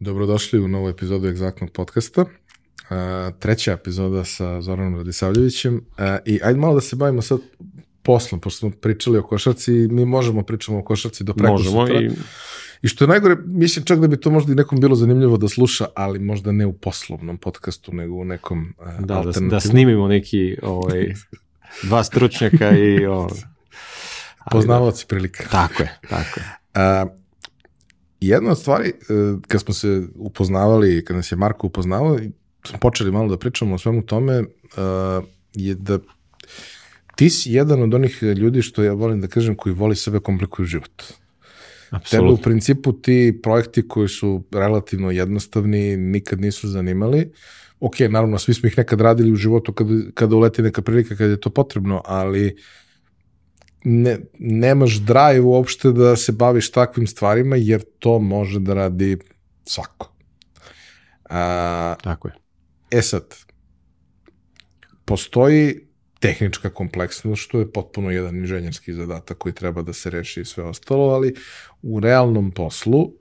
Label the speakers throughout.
Speaker 1: Dobrodošli u novu epizodu Egzaktnog podcasta. Uh, treća epizoda sa Zoranom Radisavljevićem. Uh, I ajde malo da se bavimo sad poslom, pošto smo pričali o košarci i mi možemo pričamo o košarci do preko
Speaker 2: Možemo
Speaker 1: sutra.
Speaker 2: i
Speaker 1: I što je najgore, mislim čak da bi to možda i nekom bilo zanimljivo da sluša, ali možda ne u poslovnom podcastu, nego u nekom uh,
Speaker 2: da, da, da snimimo neki ovaj, dva stručnjaka i o, ali
Speaker 1: Poznavaoci prilika.
Speaker 2: da, tako je, tako je.
Speaker 1: A, jedna od stvari, e, kad smo se upoznavali, kad nas je Marko upoznavao, smo počeli malo da pričamo o svemu tome, a, je da ti si jedan od onih ljudi što ja volim da kažem koji voli sebe komplikuju život. Tebe u principu ti projekti koji su relativno jednostavni nikad nisu zanimali. Ok, naravno, svi smo ih nekad radili u životu kada, kada uleti neka prilika kada je to potrebno, ali ne, nemaš drive uopšte da se baviš takvim stvarima, jer to može da radi svako. A,
Speaker 2: Tako je.
Speaker 1: E sad, postoji tehnička kompleksnost, što je potpuno jedan inženjerski zadatak koji treba da se reši i sve ostalo, ali u realnom poslu uh,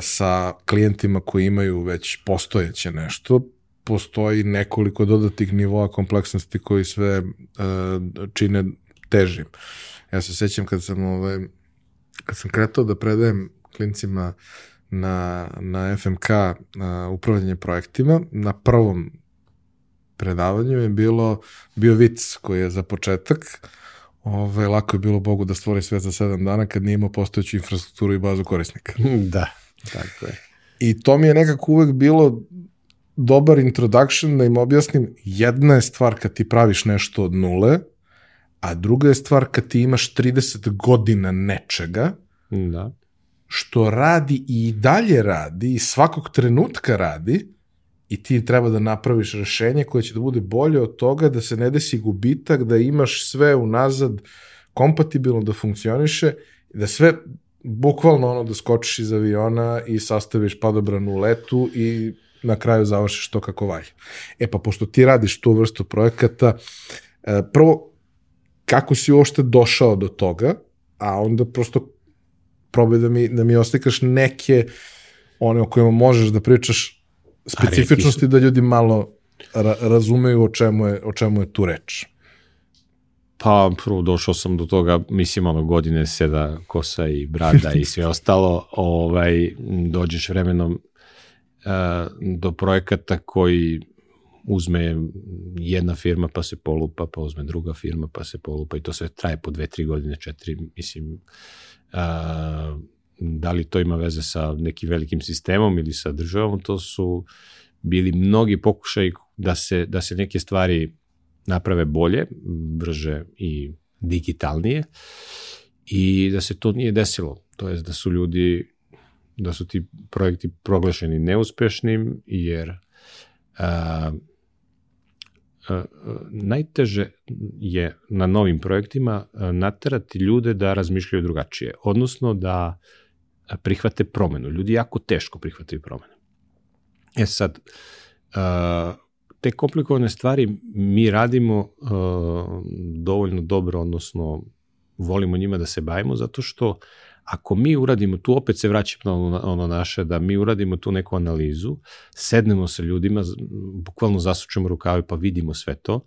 Speaker 1: sa klijentima koji imaju već postojeće nešto, postoji nekoliko dodatih nivoa kompleksnosti koji sve uh, čine težim. Ja se sećam kad sam, ovaj, kad sam kretao da predajem klincima na, na FMK na upravljanje projektima, na prvom predavanju je bilo, bio vic koji je za početak Ove, lako je bilo Bogu da stvori sve za sedam dana kad nije imao postojeću infrastrukturu i bazu korisnika.
Speaker 2: Da, tako je.
Speaker 1: I to mi je nekako uvek bilo dobar introduction da im objasnim jedna je stvar kad ti praviš nešto od nule, a druga je stvar kad ti imaš 30 godina nečega,
Speaker 2: Da.
Speaker 1: što radi i dalje radi i svakog trenutka radi i ti treba da napraviš rešenje koje će da bude bolje od toga da se ne desi gubitak, da imaš sve unazad kompatibilno da funkcioniše, da sve bukvalno ono da skočiš iz aviona i sastaviš padobranu u letu i na kraju završiš to kako valja. E pa pošto ti radiš tu vrstu projekata, e, prvo kako si uopšte došao do toga, a onda prosto probaj da mi, da mi oslikaš neke one o kojima možeš da pričaš specifičnosti da ljudi malo ra razumeju o čemu, je, o čemu je tu reč.
Speaker 2: Pa prvo došao sam do toga, mislim ono godine seda kosa i brada i sve ostalo, ovaj, dođeš vremenom uh, do projekata koji uzme jedna firma pa se polupa, pa uzme druga firma pa se polupa i to sve traje po dve, tri godine, četiri, mislim, uh, da li to ima veze sa nekim velikim sistemom ili sa državom, to su bili mnogi pokušaj da se, da se neke stvari naprave bolje, brže i digitalnije i da se to nije desilo. To je da su ljudi, da su ti projekti proglašeni neuspešnim jer a, a, najteže je na novim projektima a, naterati ljude da razmišljaju drugačije, odnosno da prihvate promenu. Ljudi jako teško prihvataju promenu. E sad, a, te komplikovane stvari mi radimo dovoljno dobro, odnosno volimo njima da se bavimo, zato što ako mi uradimo, tu opet se vraćam na ono, ono naše, da mi uradimo tu neku analizu, sednemo sa ljudima, bukvalno zasučemo rukave pa vidimo sve to,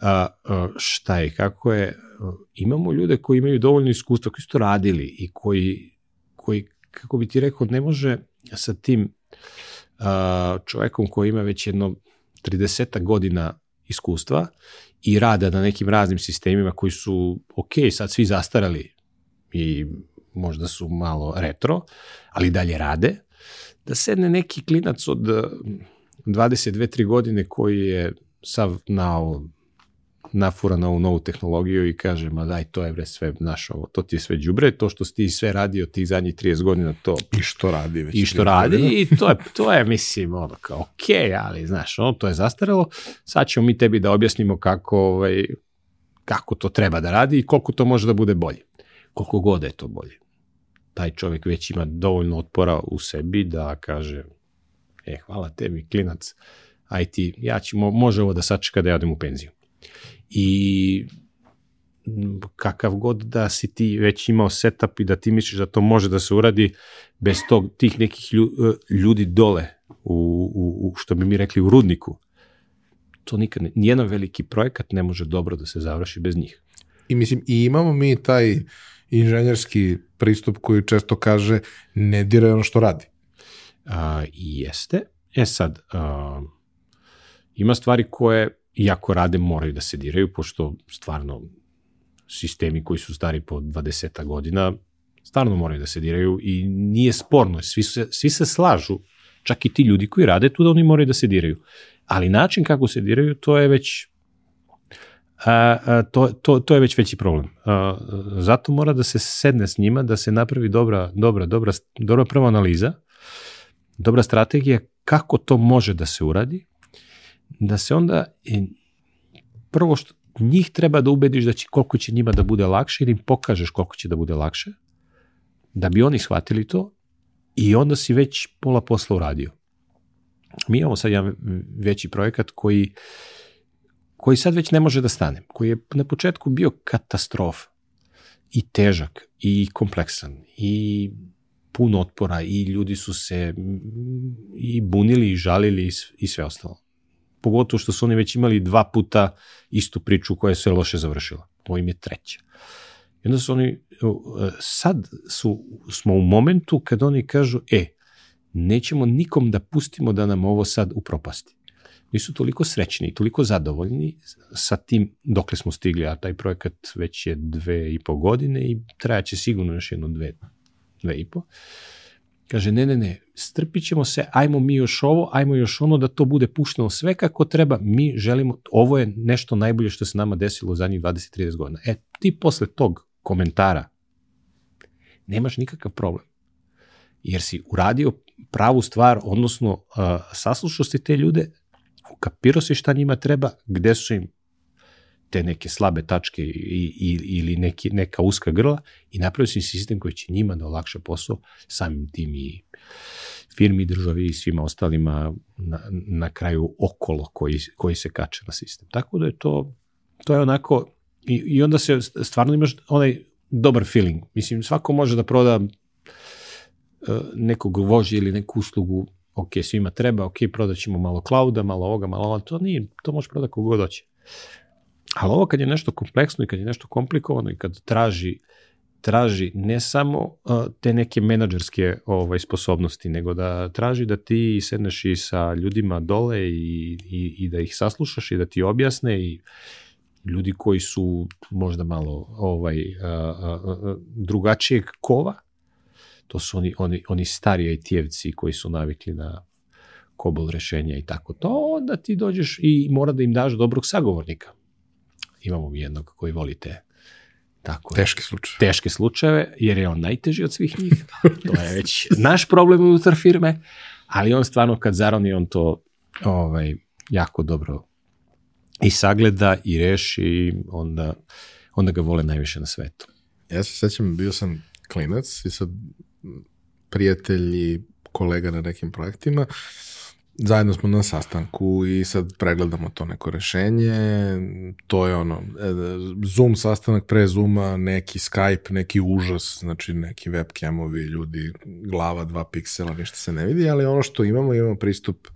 Speaker 2: a, a, šta je, kako je, imamo ljude koji imaju dovoljno iskustva, koji su to radili i koji, koji kako bi ti rekao, ne može sa tim a, čovekom koji ima već jedno 30 godina iskustva i rada na nekim raznim sistemima koji su, ok, sad svi zastarali i možda su malo retro, ali dalje rade, da sedne neki klinac od 22-3 godine koji je sav na nafura na ovu novu tehnologiju i kaže, ma daj, to je bre sve naš ovo, to ti je sve đubre, to što ti sve radio tih zadnjih 30 godina, to
Speaker 1: I što radi već.
Speaker 2: i što radi i to je, to je mislim, ono kao, ok, ali znaš, ono, to je zastarelo, sad ćemo mi tebi da objasnimo kako, ovaj, kako to treba da radi i koliko to može da bude bolje. Koliko god da je to bolje. Taj čovjek već ima dovoljno otpora u sebi da kaže, e, hvala tebi, klinac, aj ti, ja ću, može ovo da sačeka da ja odem u penziju. I kakav god da si ti već imao setup i da ti misliš da to može da se uradi bez tog, tih nekih e, ljudi dole, u, u, u, što bi mi rekli, u rudniku, to nikad ne, nijedan veliki projekat ne može dobro da se završi bez njih.
Speaker 1: I mislim, i imamo mi taj inženjerski pristup koji često kaže ne diraj ono što radi.
Speaker 2: A, jeste. E sad, a, ima stvari koje, iako rade, moraju da se diraju, pošto stvarno sistemi koji su stari po 20 godina, stvarno moraju da se diraju i nije sporno, svi se, svi se slažu, čak i ti ljudi koji rade tu da oni moraju da se diraju. Ali način kako se diraju, to je već a, to, to, to je već veći problem. A, zato mora da se sedne s njima, da se napravi dobra, dobra, dobra, dobra prva analiza, dobra strategija kako to može da se uradi, da se onda prvo što njih treba da ubediš da će koliko će njima da bude lakše ili im pokažeš koliko će da bude lakše, da bi oni shvatili to i onda si već pola posla uradio. Mi imamo sad jedan veći projekat koji koji sad već ne može da stane, koji je na početku bio katastrofa i težak i kompleksan i puno otpora i ljudi su se i bunili i žalili i sve ostalo. Pogotovo što su oni već imali dva puta istu priču koja je sve loše završila. Ovo im je treća. I onda su oni, sad su, smo u momentu kad oni kažu, e, nećemo nikom da pustimo da nam ovo sad upropasti. Mi su toliko srećni i toliko zadovoljni sa tim dokle smo stigli, a taj projekat već je dve i po godine i trajaće sigurno još jedno dve, dve i po. Kaže, ne, ne, ne, strpit ćemo se, ajmo mi još ovo, ajmo još ono da to bude pušteno sve kako treba, mi želimo, ovo je nešto najbolje što se nama desilo u zadnjih 20-30 godina. E, ti posle tog komentara nemaš nikakav problem. Jer si uradio pravu stvar, odnosno uh, saslušao si te ljude, ukapirao si šta njima treba, gde su im te neke slabe tačke i, i, ili neki, neka uska grla i napravio si sistem koji će njima da olakša posao, samim tim i firmi, državi i svima ostalima na, na kraju okolo koji, koji se kače na sistem. Tako da je to, to je onako, i, i onda se stvarno imaš onaj dobar feeling. Mislim, svako može da proda uh, nekog vožnje ili neku uslugu ok, svima treba, ok, prodat ćemo malo clouda, malo ovoga, malo ovoga, to nije, to može prodati kogod hoće. Ali ovo kad je nešto kompleksno i kad je nešto komplikovano i kad traži traži ne samo uh, te neke menadžerske ovaj, sposobnosti, nego da traži da ti sedneš i sa ljudima dole i, i, i da ih saslušaš i da ti objasne i ljudi koji su možda malo ovaj, uh, uh, drugačijeg kova, to su oni, oni, oni stari IT-evci koji su navikli na kobol rešenja i tako to, onda ti dođeš i mora da im daš dobrog sagovornika. Imamo mi jednog koji voli te tako
Speaker 1: Teške slučaje.
Speaker 2: teške slučajeve, jer je on najteži od svih njih. to je već naš problem unutar firme, ali on stvarno kad zaroni, on to ovaj, jako dobro i sagleda i reši i onda, onda ga vole najviše na svetu.
Speaker 1: Ja se sećam, bio sam klinac i sad prijatelj i kolega na nekim projektima, zajedno smo na sastanku i sad pregledamo to neko rešenje, to je ono, e, Zoom sastanak pre Zooma, neki Skype, neki užas, znači neki webcamovi, ljudi, glava, dva piksela, ništa se ne vidi, ali ono što imamo, imamo pristup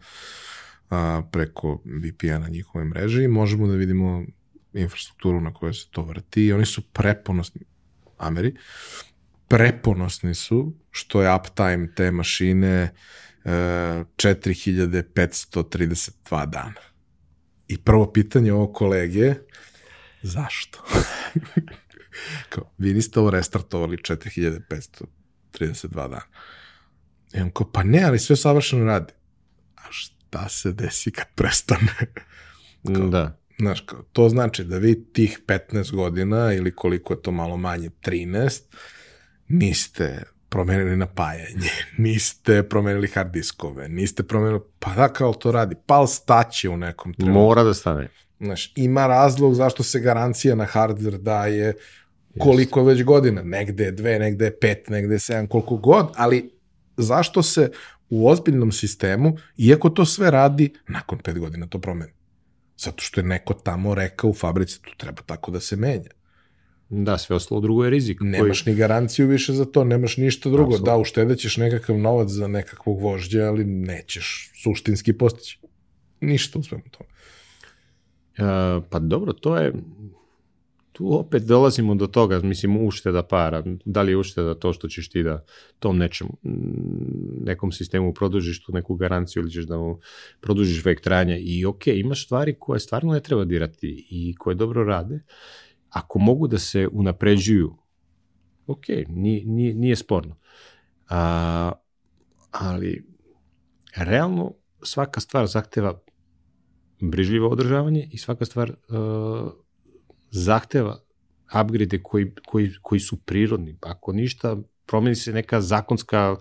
Speaker 1: a, preko VPN-a njihove mreže i možemo da vidimo infrastrukturu na kojoj se to vrti. I oni su preponosni, Ameri, preponosni su što je uptime te mašine uh, 4532 dana. I prvo pitanje ovog kolege zašto? kao, vi niste ovo restartovali 4532 dana. I on kao, pa ne, ali sve savršeno radi. A šta se desi kad prestane?
Speaker 2: kao, da.
Speaker 1: Znaš, kao, to znači da vi tih 15 godina ili koliko je to malo manje, 13, niste promenili napajanje, niste promenili hard diskove, niste promenili, pa da kao to radi, pal staće u nekom trenutku.
Speaker 2: Mora da stane.
Speaker 1: Znaš, ima razlog zašto se garancija na hardware daje koliko već godina, negde je dve, negde je pet, negde je sedam, koliko god, ali zašto se u ozbiljnom sistemu, iako to sve radi, nakon pet godina to promeni? Zato što je neko tamo rekao u fabrici, to treba tako da se menja.
Speaker 2: Da, sve ostalo drugo je rizik.
Speaker 1: Nemaš ni garanciju više za to, nemaš ništa drugo.
Speaker 2: Apsolutno.
Speaker 1: Da, uštedećeš nekakav novac za nekakvog vožđa, ali nećeš suštinski postići. Ništa u svemu tome.
Speaker 2: E, pa dobro, to je, tu opet dolazimo do toga, mislim, ušteda para. Da li je ušteda to što ćeš ti da tom nečem, mm, nekom sistemu produžiš tu neku garanciju ili ćeš da mu produžiš vek trajanja i ok, imaš stvari koje stvarno ne treba dirati i koje dobro rade. Ako mogu da se unapređuju, ok, nije, nije, nije sporno. A, ali realno svaka stvar zahteva brižljivo održavanje i svaka stvar uh, zahteva upgrade koji, koji, koji su prirodni. Ako ništa, promeni se neka zakonska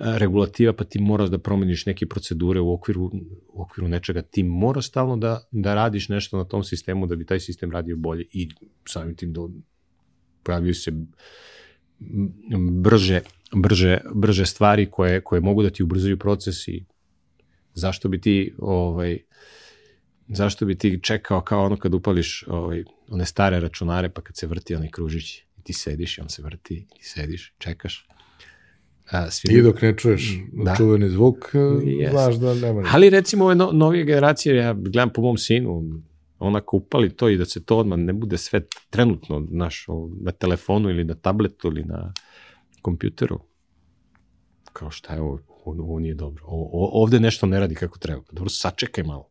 Speaker 2: regulativa, pa ti moraš da promeniš neke procedure u okviru, u okviru nečega. Ti moraš stalno da, da radiš nešto na tom sistemu da bi taj sistem radio bolje i samim tim da pojavljuju se brže, brže, brže stvari koje, koje mogu da ti ubrzaju proces i zašto bi ti ovaj, zašto bi ti čekao kao ono kad upališ ovaj, one stare računare pa kad se vrti onaj kružić i ti sediš i on se vrti i sediš, čekaš. A, svi...
Speaker 1: I dok ne čuješ
Speaker 2: Da.
Speaker 1: čuveni zvuk,
Speaker 2: Jest.
Speaker 1: znaš da nema ništa.
Speaker 2: Ali recimo ove no, novije generacije, ja gledam po mom sinu, onako upali to i da se to odmah ne bude sve trenutno naš, na telefonu ili na tabletu ili na kompjuteru. Kao šta je ovo, ovo, nije dobro. O, o, ovde nešto ne radi kako treba. Pa dobro, sačekaj malo.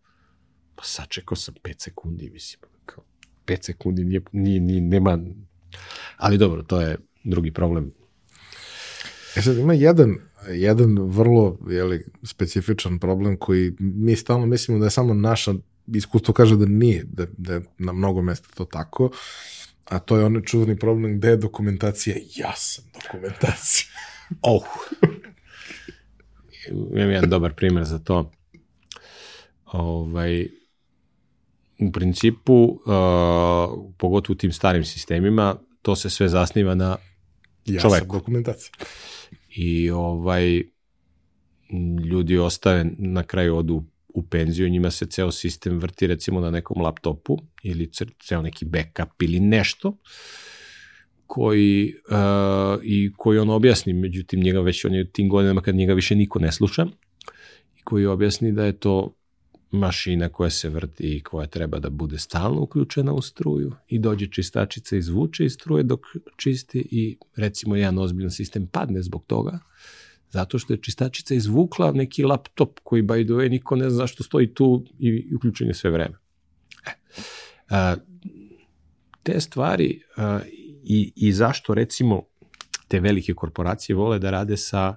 Speaker 2: Pa sačekao sam 5 sekundi, mislim. Kao, 5 sekundi nije, nije, nije, nema... Ali dobro, to je drugi problem.
Speaker 1: E sad ima jedan, jedan vrlo jeli, specifičan problem koji mi stalno mislimo da je samo naša iskustvo kaže da nije, da, da je na mnogo mesta to tako, a to je onaj čuveni problem gde je dokumentacija jasan dokumentacija.
Speaker 2: Oh. Imam jedan dobar primjer za to. Ovaj, u principu, uh, pogotovo u tim starim sistemima, to se sve zasniva na
Speaker 1: Jasan
Speaker 2: Čoveku.
Speaker 1: dokumentacija.
Speaker 2: I ovaj ljudi ostave na kraju odu u penziju, njima se ceo sistem vrti recimo na nekom laptopu ili ce- ceo neki backup ili nešto koji uh, i koji on objasni, međutim njega već on je u tim godinama kad njega više niko ne sluša i koji objasni da je to mašina koja se vrti i koja treba da bude stalno uključena u struju i dođe čistačica i izvuče iz struje dok čisti i recimo jedan ozbiljan sistem padne zbog toga zato što je čistačica izvukla neki laptop koji by the way niko ne zna zašto stoji tu i, uključen je sve vreme. E, a, te stvari a, i, i zašto recimo te velike korporacije vole da rade sa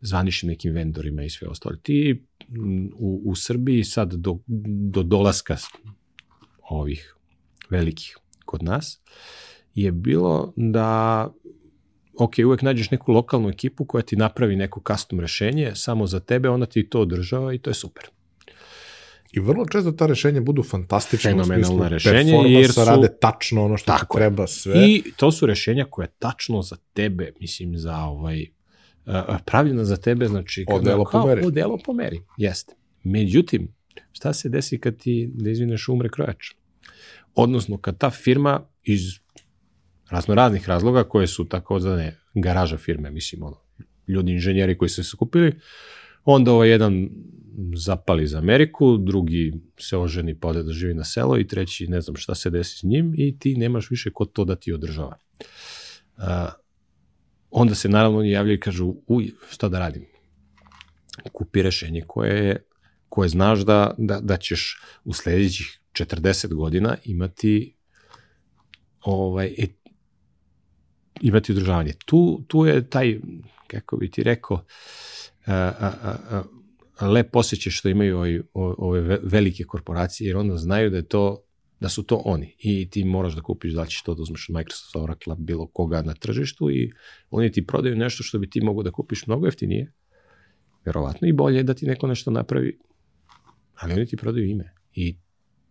Speaker 2: zvaničnim nekim vendorima i sve ostalo. Ti u, u Srbiji sad do, do dolaska ovih velikih kod nas je bilo da ok, uvek nađeš neku lokalnu ekipu koja ti napravi neko custom rešenje samo za tebe, ona ti to održava i to je super.
Speaker 1: I vrlo često ta rešenja budu fantastična u
Speaker 2: Fenomenalna
Speaker 1: smislu
Speaker 2: rešenja,
Speaker 1: performansa,
Speaker 2: jer su-
Speaker 1: rade tačno ono što
Speaker 2: Tako
Speaker 1: treba sve.
Speaker 2: I to su rešenja koja tačno za tebe, mislim, za ovaj, pravljena za tebe, znači...
Speaker 1: Odelo po
Speaker 2: kao
Speaker 1: meri.
Speaker 2: Odelo po meri, jeste. Međutim, šta se desi kad ti, da izvineš, umre krojač? Odnosno, kad ta firma iz razno raznih razloga, koje su tako zvane garaža firme, mislim, ono, ljudi inženjeri koji su se skupili, onda ovaj jedan zapali za Ameriku, drugi se oženi pa ode da živi na selo i treći ne znam šta se desi s njim i ti nemaš više ko to da ti održava. Uh, onda se naravno oni javljaju i kažu, uj, šta da radim? Kupi rešenje koje, je, koje znaš da, da, da ćeš u sledećih 40 godina imati ovaj, e, imati održavanje. Tu, tu je taj, kako bi ti rekao, a, a, a, a, lep osjećaj što imaju ove, ove ve- velike korporacije, jer onda znaju da je to da su to oni i ti moraš da kupiš da li ćeš to da uzmeš od Microsoft, Oracle, bilo koga na tržištu i oni ti prodaju nešto što bi ti mogo da kupiš mnogo jeftinije, verovatno i bolje da ti neko nešto napravi, ali oni ti prodaju ime i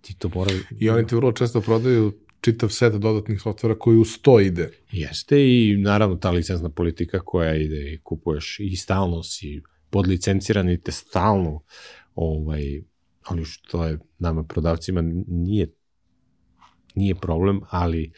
Speaker 2: ti to mora...
Speaker 1: I oni ti vrlo često prodaju čitav set dodatnih softvera koji uz to ide.
Speaker 2: Jeste i naravno ta licencna politika koja ide i kupuješ i stalno si podlicenciran i te stalno ovaj, ali što je nama prodavcima nije nije problem, ali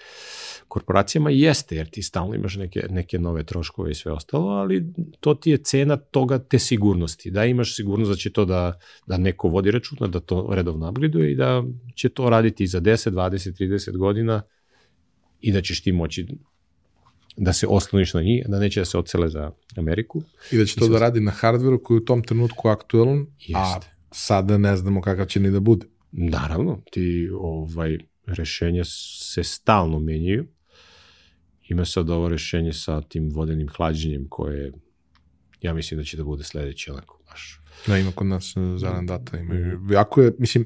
Speaker 2: korporacijama jeste, jer ti stalno imaš neke, neke nove troškove i sve ostalo, ali to ti je cena toga te sigurnosti, da imaš sigurnost da će to da, da neko vodi računa, da to redovno upgradeuje i da će to raditi za 10, 20, 30 godina i da ćeš ti moći da se osloniš na njih, da neće da se ocele za Ameriku.
Speaker 1: I da će to da radi na hardveru koji je u tom trenutku aktualan,
Speaker 2: Jeste.
Speaker 1: a sada ne znamo kakav će ni da bude.
Speaker 2: Naravno, ti ovaj, rešenja se stalno menjaju. Ima sad ovo rešenje sa tim vodenim hlađenjem koje ja mislim da će da bude sledeće onako baš.
Speaker 1: Da, ima kod nas uh, Zaran Data. Imaju. Jako je, mislim,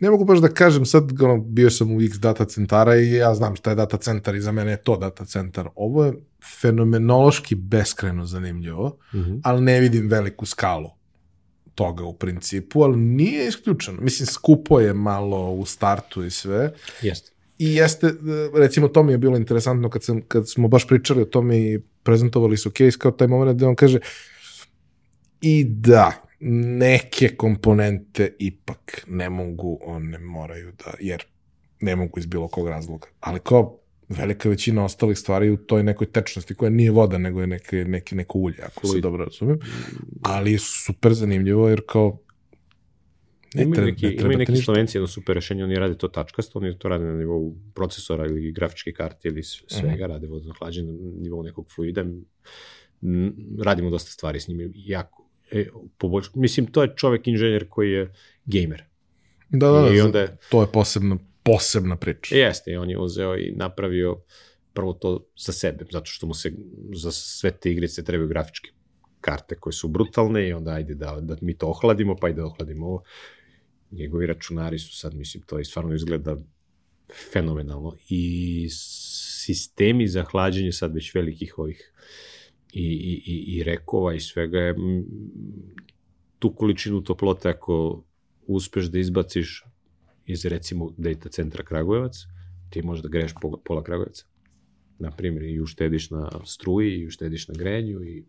Speaker 1: ne mogu baš da kažem, sad ono, bio sam u X data centara i ja znam šta je data centar i za mene je to data centar. Ovo je fenomenološki beskreno zanimljivo,
Speaker 2: Mm -hmm.
Speaker 1: ali ne vidim veliku skalu toga u principu, ali nije isključeno. Mislim, skupo je malo u startu i sve.
Speaker 2: Jeste.
Speaker 1: I jeste, recimo, to mi je bilo interesantno kad, sam, kad smo baš pričali o tome i prezentovali su case kao taj moment gde on kaže i da, neke komponente ipak ne mogu, one moraju da, jer ne mogu iz bilo kog razloga. Ali kao velika većina ostalih stvari u toj nekoj tečnosti koja nije voda, nego je neke, neke, neko ulje, ako se
Speaker 2: Fluid.
Speaker 1: dobro razumem. Ali je super zanimljivo, jer kao ne
Speaker 2: Imaju neki,
Speaker 1: ne
Speaker 2: imaju neki slovenci jedno super rešenje, oni rade to tačkasto, oni to rade na nivou procesora ili grafičke karte ili s- svega, rade vodno hlađenje na nivou nekog fluida. Radimo dosta stvari s njim, jako e, poboljš... Mislim, to je čovek inženjer koji je gamer.
Speaker 1: Da, da,
Speaker 2: I onda
Speaker 1: to je posebna, posebna priča.
Speaker 2: jeste, on je uzeo i napravio prvo to za sebe, zato što mu se za sve te igrice trebaju grafičke karte koje su brutalne i onda ajde da, da mi to ohladimo, pa i da ohladimo ovo. Njegovi računari su sad, mislim, to je stvarno izgleda fenomenalno. I sistemi za hlađenje sad već velikih ovih i, i, i, i rekova i svega je tu količinu toplote ako uspeš da izbaciš iz recimo data centra Kragujevac, ti možeš da greješ pola, Kragujevca. Na primjer, i uštediš na struji, i uštediš na grenju i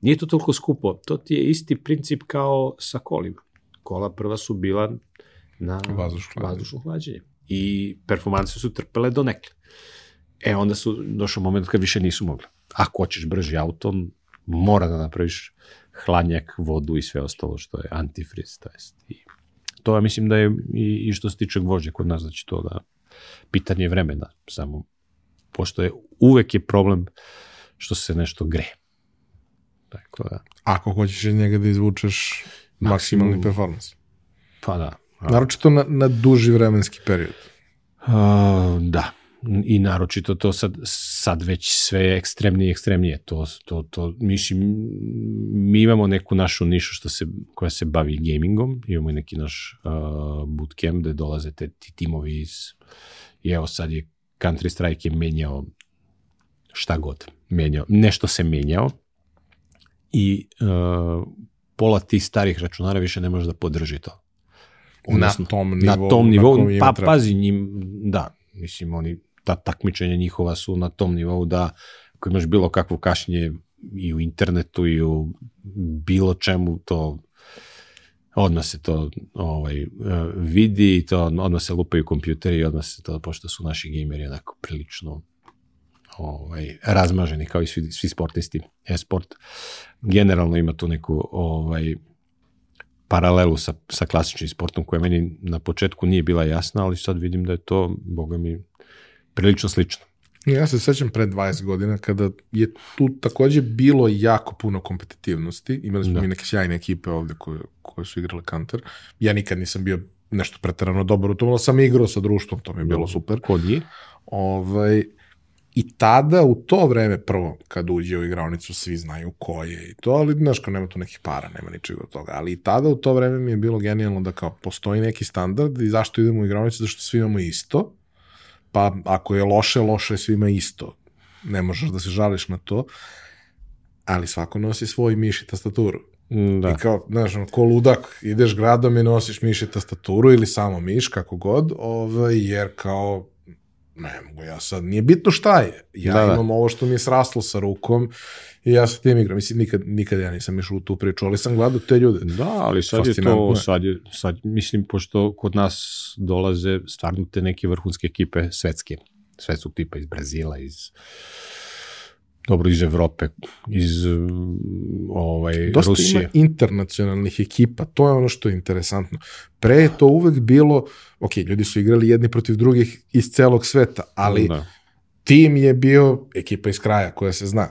Speaker 2: nije to toliko skupo. To ti je isti princip kao sa kolima. Kola prva su bila na
Speaker 1: Vazdušno
Speaker 2: vazdušno hlađenje. I performanse su trpele do nekle. E, onda su došao moment kad više nisu mogli. Ako hoćeš brži auto, mora da napraviš hladnjak, vodu i sve ostalo što je antifriz. To, jest. I to ja mislim da je i, i što se tiče gvožđe kod nas, znači to da pitanje vremena samo, pošto je uvek je problem što se nešto gre. Tako da,
Speaker 1: Ako hoćeš iz njega da izvučeš maksimalni
Speaker 2: Maksimum.
Speaker 1: performans.
Speaker 2: pa da. A,
Speaker 1: Naročito na, na duži vremenski period.
Speaker 2: a, da, i naročito to sad, sad već sve je ekstremnije i ekstremnije. To, to, to, mislim, mi imamo neku našu nišu što se, koja se bavi gamingom, imamo i neki naš uh, bootcamp gde dolaze te, ti timovi iz, i evo sad je Country Strike je menjao šta god, menjao, nešto se menjao i uh, pola tih starih računara više ne može da podrži to. Odnosno,
Speaker 1: na tom
Speaker 2: na
Speaker 1: nivou.
Speaker 2: tom nivou,
Speaker 1: ima
Speaker 2: pa
Speaker 1: treba.
Speaker 2: pazi njim, da, mislim, oni, ta takmičenja njihova su na tom nivou da ako imaš bilo kakvo kašnje i u internetu i u bilo čemu, to odmah se to ovaj, eh, vidi i to odmah se lupaju kompjuteri i odmah se to, pošto su naši gejmeri onako prilično ovaj, razmaženi kao i svi, svi sportisti. E-sport generalno ima tu neku ovaj, paralelu sa, sa klasičnim sportom koja meni na početku nije bila jasna, ali sad vidim da je to, boga mi, prilično slično.
Speaker 1: Ja se sećam pre 20 godina kada je tu takođe bilo jako puno kompetitivnosti. Imali smo
Speaker 2: Da.
Speaker 1: mi neke sjajne ekipe ovde koje, koje su igrale Counter. Ja nikad nisam bio nešto pretarano dobar u tom, ali sam igrao sa društvom, to mi je bilo super.
Speaker 2: Ko nije?
Speaker 1: Ovaj, I tada, u to vreme, prvo, kad uđe u igraonicu, svi znaju ko je i to, ali, znaš, kao nema tu nekih para, nema ničega od toga. Ali i tada, u to vreme mi je bilo genijalno da kao postoji neki standard i zašto idemo u igraonicu, zašto svi imamo isto, pa ako je loše, loše je svima isto. Ne možeš da se žališ na to, ali svako nosi svoj miš i tastaturu.
Speaker 2: Da.
Speaker 1: I kao, znaš, ko ludak, ideš gradom i nosiš miš i tastaturu ili samo miš, kako god, ovaj, jer kao, ne mogu ja sad, nije bitno šta je. Ja
Speaker 2: Da, da.
Speaker 1: imam ovo što mi je sraslo sa rukom i ja sa tim igram. Mislim, nikad, nikad ja nisam išao u tu priču, ali sam gledao te ljude.
Speaker 2: Da, ali sad je to, sad je, sad, mislim, pošto kod nas dolaze stvarno te neke vrhunske ekipe svetske Sve su tipa iz Brazila, iz dobro iz Evrope, iz ovaj,
Speaker 1: Dosta
Speaker 2: Rusije.
Speaker 1: ima internacionalnih ekipa, to je ono što je interesantno. Pre je to uvek bilo, ok, ljudi su igrali jedni protiv drugih iz celog sveta, ali
Speaker 2: Da.
Speaker 1: tim je bio ekipa iz kraja koja se zna.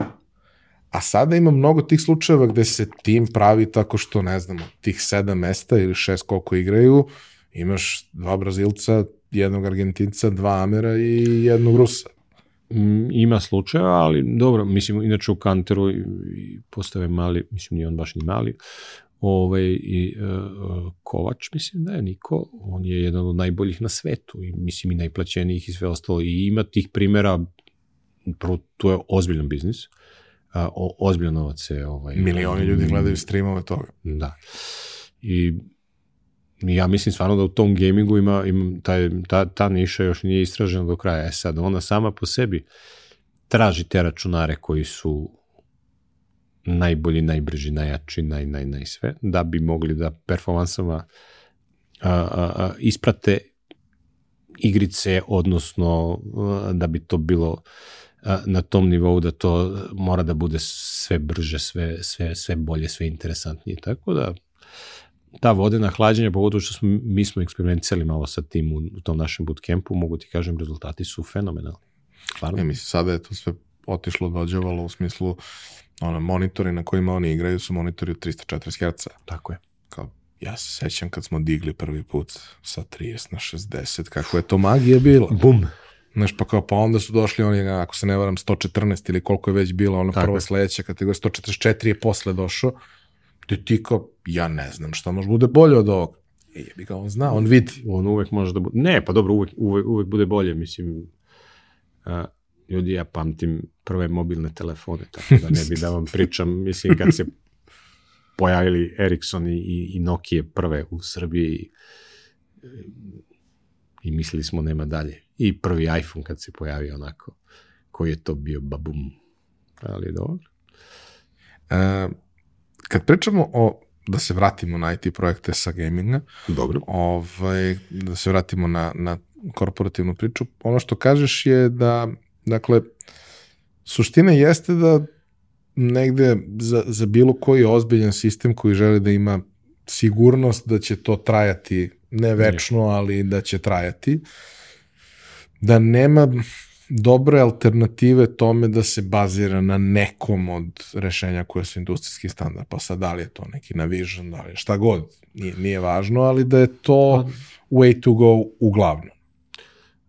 Speaker 1: A sada ima mnogo tih slučajeva gde se tim pravi tako što, ne znamo, tih sedam mesta ili šest koliko igraju, imaš dva Brazilca, jednog Argentinca, dva Amera i jednog Rusa.
Speaker 2: Mm, Ima slučajeva, ali dobro, mislim, inače u Kanteru i- postave mali, mislim, nije on baš ni mali, ovaj, i uh, Kovač, mislim da je Niko, on je jedan od najboljih na svetu i mislim i najplaćenijih i sve ostalo i ima tih primjera, prvo, to je ozbiljan biznis, a, o, ozbiljan novac se ovaj,
Speaker 1: Milioni ljudi gledaju streamove toga.
Speaker 2: Da. I ja mislim stvarno da u tom gamingu ima, ima taj, ta, ta niša još nije istražena do kraja. E sad, ona sama po sebi traži te računare koji su najbolji, najbrži, najjači, naj, naj, naj sve, da bi mogli da performansama a, a, a, isprate igrice, odnosno a, da bi to bilo a, na tom nivou da to mora da bude sve brže, sve, sve, sve bolje, sve interesantnije. Tako da ta vodena hlađenja, pogotovo što smo, mi smo eksperimentirali malo sa tim u, u tom našem bootcampu, mogu ti kažem, rezultati su fenomenalni. Stvarno.
Speaker 1: Ja mislim, sada je to sve otišlo, dođevalo u smislu ono, monitori na kojima oni igraju su monitori od 340 Hz.
Speaker 2: Tako je.
Speaker 1: Kao, ja se sećam kad smo digli prvi put sa 30 na 60, kako je to magija bila.
Speaker 2: Bum.
Speaker 1: Znaš, pa kao, pa onda su došli oni, ako se ne varam, 114 ili koliko je već bilo, ono
Speaker 2: Tako
Speaker 1: prva
Speaker 2: je.
Speaker 1: sledeća kategorija, 144 je posle došao, gde ti kao, ja ne znam šta može bude bolje od ovog. I je bi ga on zna, on vidi.
Speaker 2: On uvek može da bude... Ne, pa dobro, uvek, uvek, uvek bude bolje, mislim... A, ljudi, ja pamtim prve mobilne telefone, tako da ne bi da vam pričam, mislim, kad se pojavili Ericsson i, i, i Nokia prve u Srbiji i mislili smo nema dalje. I prvi iPhone kad se pojavio onako, koji je to bio babum. Ali dobro.
Speaker 1: E, kad pričamo o, da se vratimo na IT projekte sa gaminga,
Speaker 2: Dobro.
Speaker 1: ovaj, da se vratimo na, na korporativnu priču, ono što kažeš je da, dakle, suština jeste da negde za, za bilo koji ozbiljan sistem koji želi da ima sigurnost da će to trajati ne večno, ali da će trajati, da nema dobre alternative tome da se bazira na nekom od rešenja koje su industrijski standard. Pa sad, da li je to neki Navision, da li je šta god, nije, nije važno, ali da je to way to go uglavnom.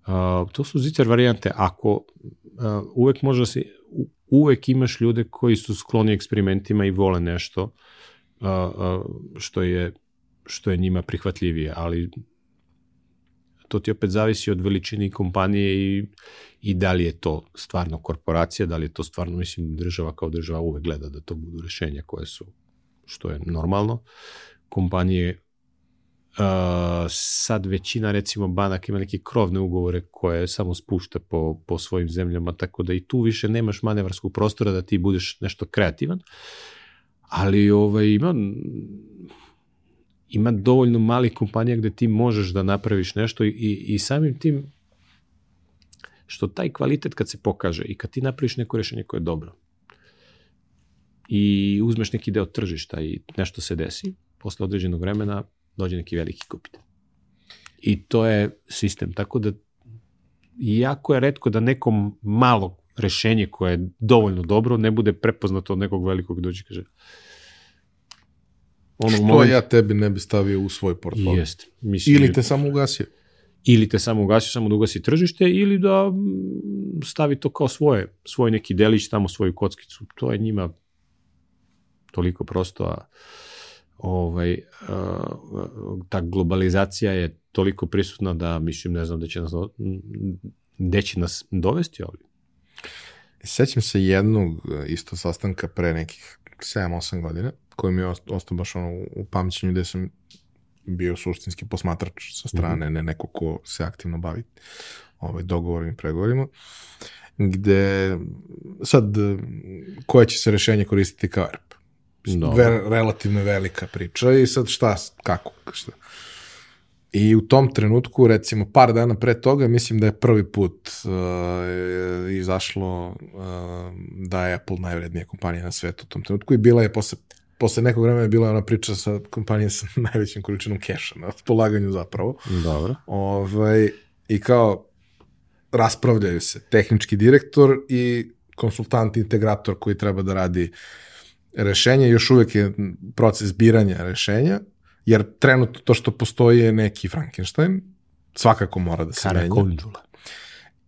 Speaker 2: Uh, to su zicer varijante. Ako uh, uvek može da se, uvek imaš ljude koji su skloni eksperimentima i vole nešto uh, uh, što je što je njima prihvatljivije, ali to ti opet zavisi od veličine kompanije i, i da li je to stvarno korporacija, da li je to stvarno, mislim, država kao država uvek gleda da to budu rešenja koje su, što je normalno. Kompanije Uh, sad većina recimo banaka ima neke krovne ugovore koje samo spušta po, po svojim zemljama, tako da i tu više nemaš manevarskog prostora da ti budeš nešto kreativan, ali ovaj, ima, ima dovoljno malih kompanija gde ti možeš da napraviš nešto i, i, samim tim što taj kvalitet kad se pokaže i kad ti napraviš neko rešenje koje je dobro i uzmeš neki deo tržišta i nešto se desi, posle određenog vremena dođe neki veliki kupitelj. I to je sistem, tako da jako je redko da neko malo rešenje koje je dovoljno dobro ne bude prepoznato od nekog velikog dođe i kaže onog
Speaker 1: Što
Speaker 2: momenta-
Speaker 1: ja tebi ne bi stavio u svoj portfolio.
Speaker 2: Jeste. Mislim,
Speaker 1: Ili te samo ugasio.
Speaker 2: ili te samo ugasi, samo da ugasi tržište, ili da mm, stavi to kao svoje, svoj neki delić, tamo svoju kockicu. To je njima toliko prosto, a ovaj, a, ta globalizacija je toliko prisutna da mislim, ne znam da će nas, gde će nas dovesti, ali
Speaker 1: Sećam se jednog e, isto sastanka pre nekih 7-8 godina, koji mi je ost- ostao baš ono u- pamćenju gde sam bio suštinski posmatrač sa strane, ne neko ko se aktivno bavi ovaj, dogovorima i pregovorima, gde sad koje će se rešenje koristiti kao ERP?
Speaker 2: Dobro.
Speaker 1: Ve, relativno velika priča i sad šta, kako, šta? I u tom trenutku, recimo par dana pre toga, mislim da je prvi put uh, izašlo uh, da je Apple najvrednija kompanija na svetu u tom trenutku i bila je posle, posle nekog vremena je bila ona priča sa kompanijom sa najvećim količinom keša na polaganju zapravo.
Speaker 2: Dobro.
Speaker 1: Ovaj, I kao raspravljaju se tehnički direktor i konsultant integrator koji treba da radi rešenje. Još uvek je proces biranja rešenja jer trenutno to što postoji je neki Frankenstein, svakako mora da se menja.
Speaker 2: Konđula.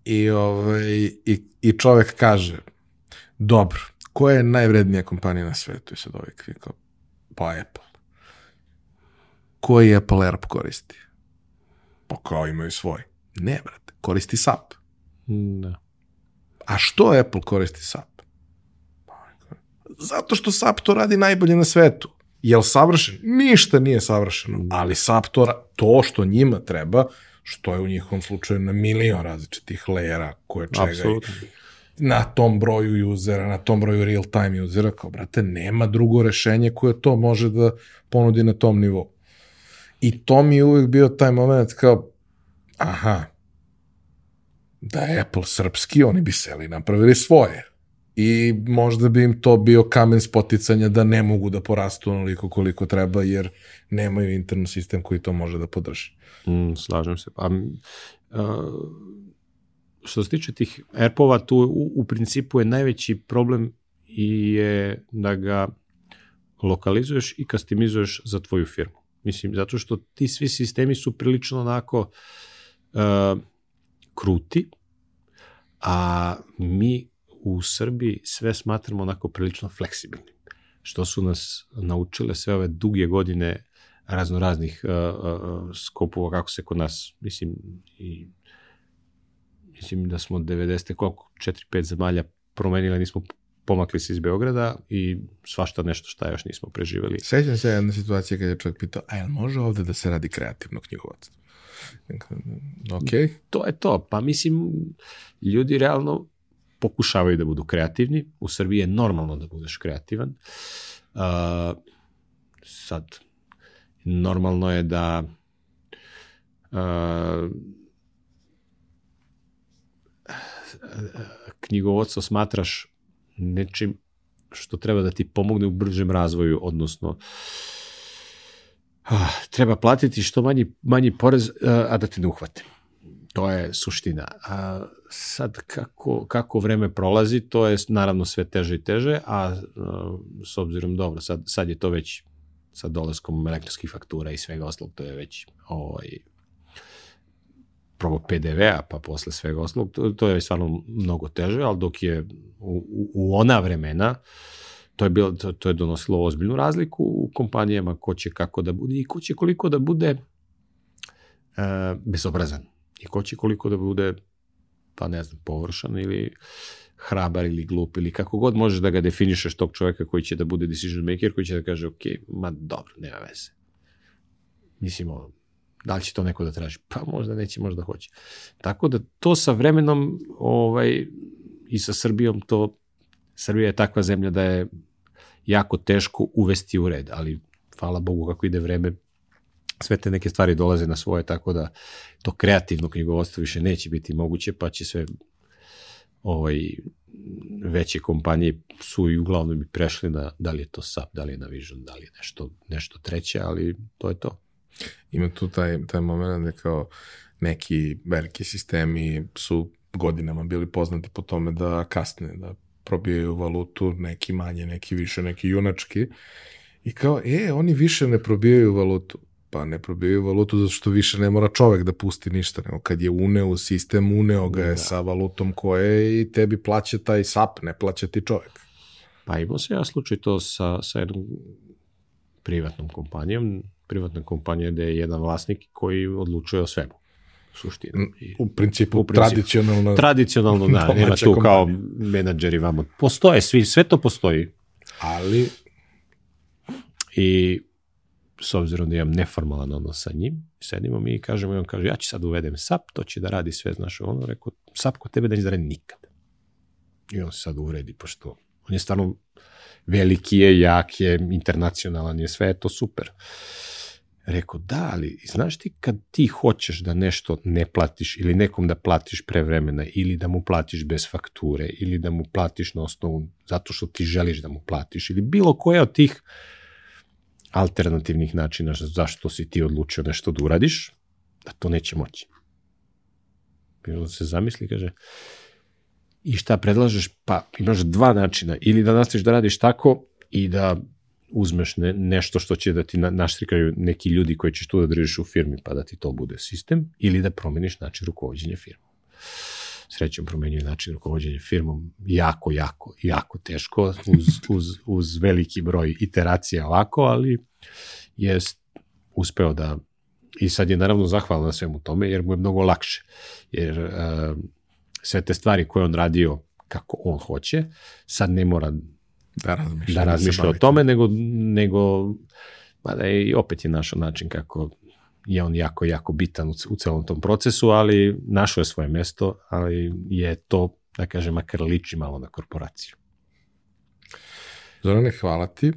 Speaker 1: I, ovaj, i, I čovek kaže, dobro, koja je najvrednija kompanija na svetu? I sad ovaj kao, pa Apple. Koji Apple AirP koristi? Pa kao imaju svoj. Ne, brate, koristi SAP.
Speaker 2: Da.
Speaker 1: A što Apple koristi SAP? Zato što SAP to radi najbolje na svetu. Jel savršen? Ništa nije savršeno, ali SAP to, to što njima treba, što je u njihovom slučaju na milion različitih lejera koje čega
Speaker 2: Apsolutno.
Speaker 1: Na tom broju usera, na tom broju real time usera, kao brate, nema drugo rešenje koje to može da ponudi na tom nivou. I to mi je uvijek bio taj moment kao, aha, da je Apple srpski, oni bi seli napravili svoje i možda bi im to bio kamen spoticanja da ne mogu da porastu onoliko koliko treba jer nemaju interni sistem koji to može da podrži.
Speaker 2: Mm, slažem se. Pa, uh, što se tiče tih AirPova, tu u, u principu je najveći problem i je da ga lokalizuješ i kastimizuješ za tvoju firmu. Mislim, zato što ti svi sistemi su prilično onako uh, kruti, a mi u Srbiji sve smatramo onako prilično fleksibilnim. Što su nas naučile sve ove duge godine razno raznih uh, uh, skopova kako se kod nas, mislim, i mislim da smo 90. koliko, 4-5 zemalja promenili, nismo pomakli se iz Beograda i svašta nešto šta još nismo preživeli.
Speaker 1: Sećam se jedne situacije kada je čovjek pitao, a jel može ovde da se radi kreativno knjigovodstvo? Ok.
Speaker 2: To je to. Pa mislim, ljudi realno pokušavaju da budu kreativni. U Srbiji je normalno da budeš kreativan. Uh, sad, normalno je da uh, knjigovodstvo smatraš nečim što treba da ti pomogne u bržem razvoju, odnosno uh, treba platiti što manji, manji porez, a da te ne uhvate. To je suština. A sad kako, kako vreme prolazi, to je naravno sve teže i teže, a, a s obzirom dobro, sad, sad je to već sa dolaskom elektronskih faktura i svega oslog, to je već ovaj, prvo PDV-a, pa posle svega oslog, to, to je stvarno mnogo teže, ali dok je u, u, u ona vremena, to je, bilo, to, to je donosilo ozbiljnu razliku u kompanijama ko će kako da bude i ko će koliko da bude uh, bezobrazan i ko će koliko da bude, pa ne znam, površan ili hrabar ili glup ili kako god možeš da ga definišeš tog čoveka koji će da bude decision maker, koji će da kaže, ok, ma dobro, nema veze. Mislim, ono, da li će to neko da traži? Pa možda neće, možda hoće. Tako da to sa vremenom ovaj, i sa Srbijom to, Srbija je takva zemlja da je jako teško uvesti u red, ali hvala Bogu kako ide vreme, sve te neke stvari dolaze na svoje, tako da to kreativno knjigovodstvo više neće biti moguće, pa će sve ovaj, veće kompanije su i uglavnom i prešli na da li je to SAP, da li je na Vision, da li je nešto, nešto treće, ali to je to.
Speaker 1: Ima tu taj, taj moment da kao neki veliki sistemi su godinama bili poznati po tome da kasne, da probijaju valutu, neki manje, neki više, neki junački. I kao, e, oni više ne probijaju valutu pa ne probijaju valutu zato što više ne mora čovek da pusti ništa, nego kad je uneo u sistem, uneo ga je da. sa valutom koje i tebi plaća taj SAP, ne plaća ti čovek.
Speaker 2: Pa imao se ja slučaj to sa, sa jednom privatnom kompanijom, privatna kompanija gde je jedan vlasnik koji odlučuje o svemu suštinu.
Speaker 1: I, u principu, u principu tradicionalno
Speaker 2: tradicionalno da, nema tu kompanija. kao menadžeri vamo. Postoje svi, sve to postoji.
Speaker 1: Ali
Speaker 2: i s obzirom da imam neformalan odnos sa njim, sedimo mi i kažemo i on kaže, ja ću sad uvedem SAP, to će da radi sve, znaš, ono, rekao, SAP kod tebe neće da radi nikad. I on se sad uredi, pošto on je stvarno veliki je, jak je, internacionalan je, sve je to super. Rekao, da, ali znaš ti kad ti hoćeš da nešto ne platiš ili nekom da platiš pre vremena ili da mu platiš bez fakture ili da mu platiš na osnovu zato što ti želiš da mu platiš ili bilo koja od tih alternativnih načina zašto si ti odlučio nešto da uradiš, da to neće moći. Bilo se zamisli, kaže, i šta predlažeš? Pa imaš dva načina, ili da nastaviš da radiš tako i da uzmeš ne, nešto što će da ti na, naštrikaju neki ljudi koji ćeš tu da držiš u firmi pa da ti to bude sistem ili da promeniš način rukovodđenja firmom. Srećom promenjuje način rukovodđenja firmom jako, jako, jako teško uz, uz, uz veliki broj iteracija ovako, ali je uspeo da i sad je naravno zahvalan na svemu tome jer mu je mnogo lakše. Jer uh, sve te stvari koje on radio kako on hoće, sad ne mora
Speaker 1: da razmišlja,
Speaker 2: da razmišlja o tome, nego, nego mada je i opet je našao način kako je on jako, jako bitan u, u celom tom procesu, ali našao je svoje mesto, ali je to, da kažem, makar liči malo na korporaciju.
Speaker 1: Zorane, hvala ti.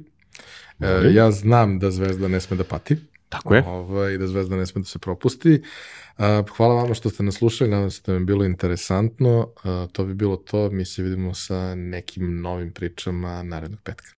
Speaker 1: E, ja znam da Zvezda ne sme da pati.
Speaker 2: Tako je.
Speaker 1: Ovaj, da Zvezda ne sme da se propusti. Hvala vama što ste nas slušali, nadam se da vam je bilo interesantno. To bi bilo to, mi se vidimo sa nekim novim pričama narednog petka.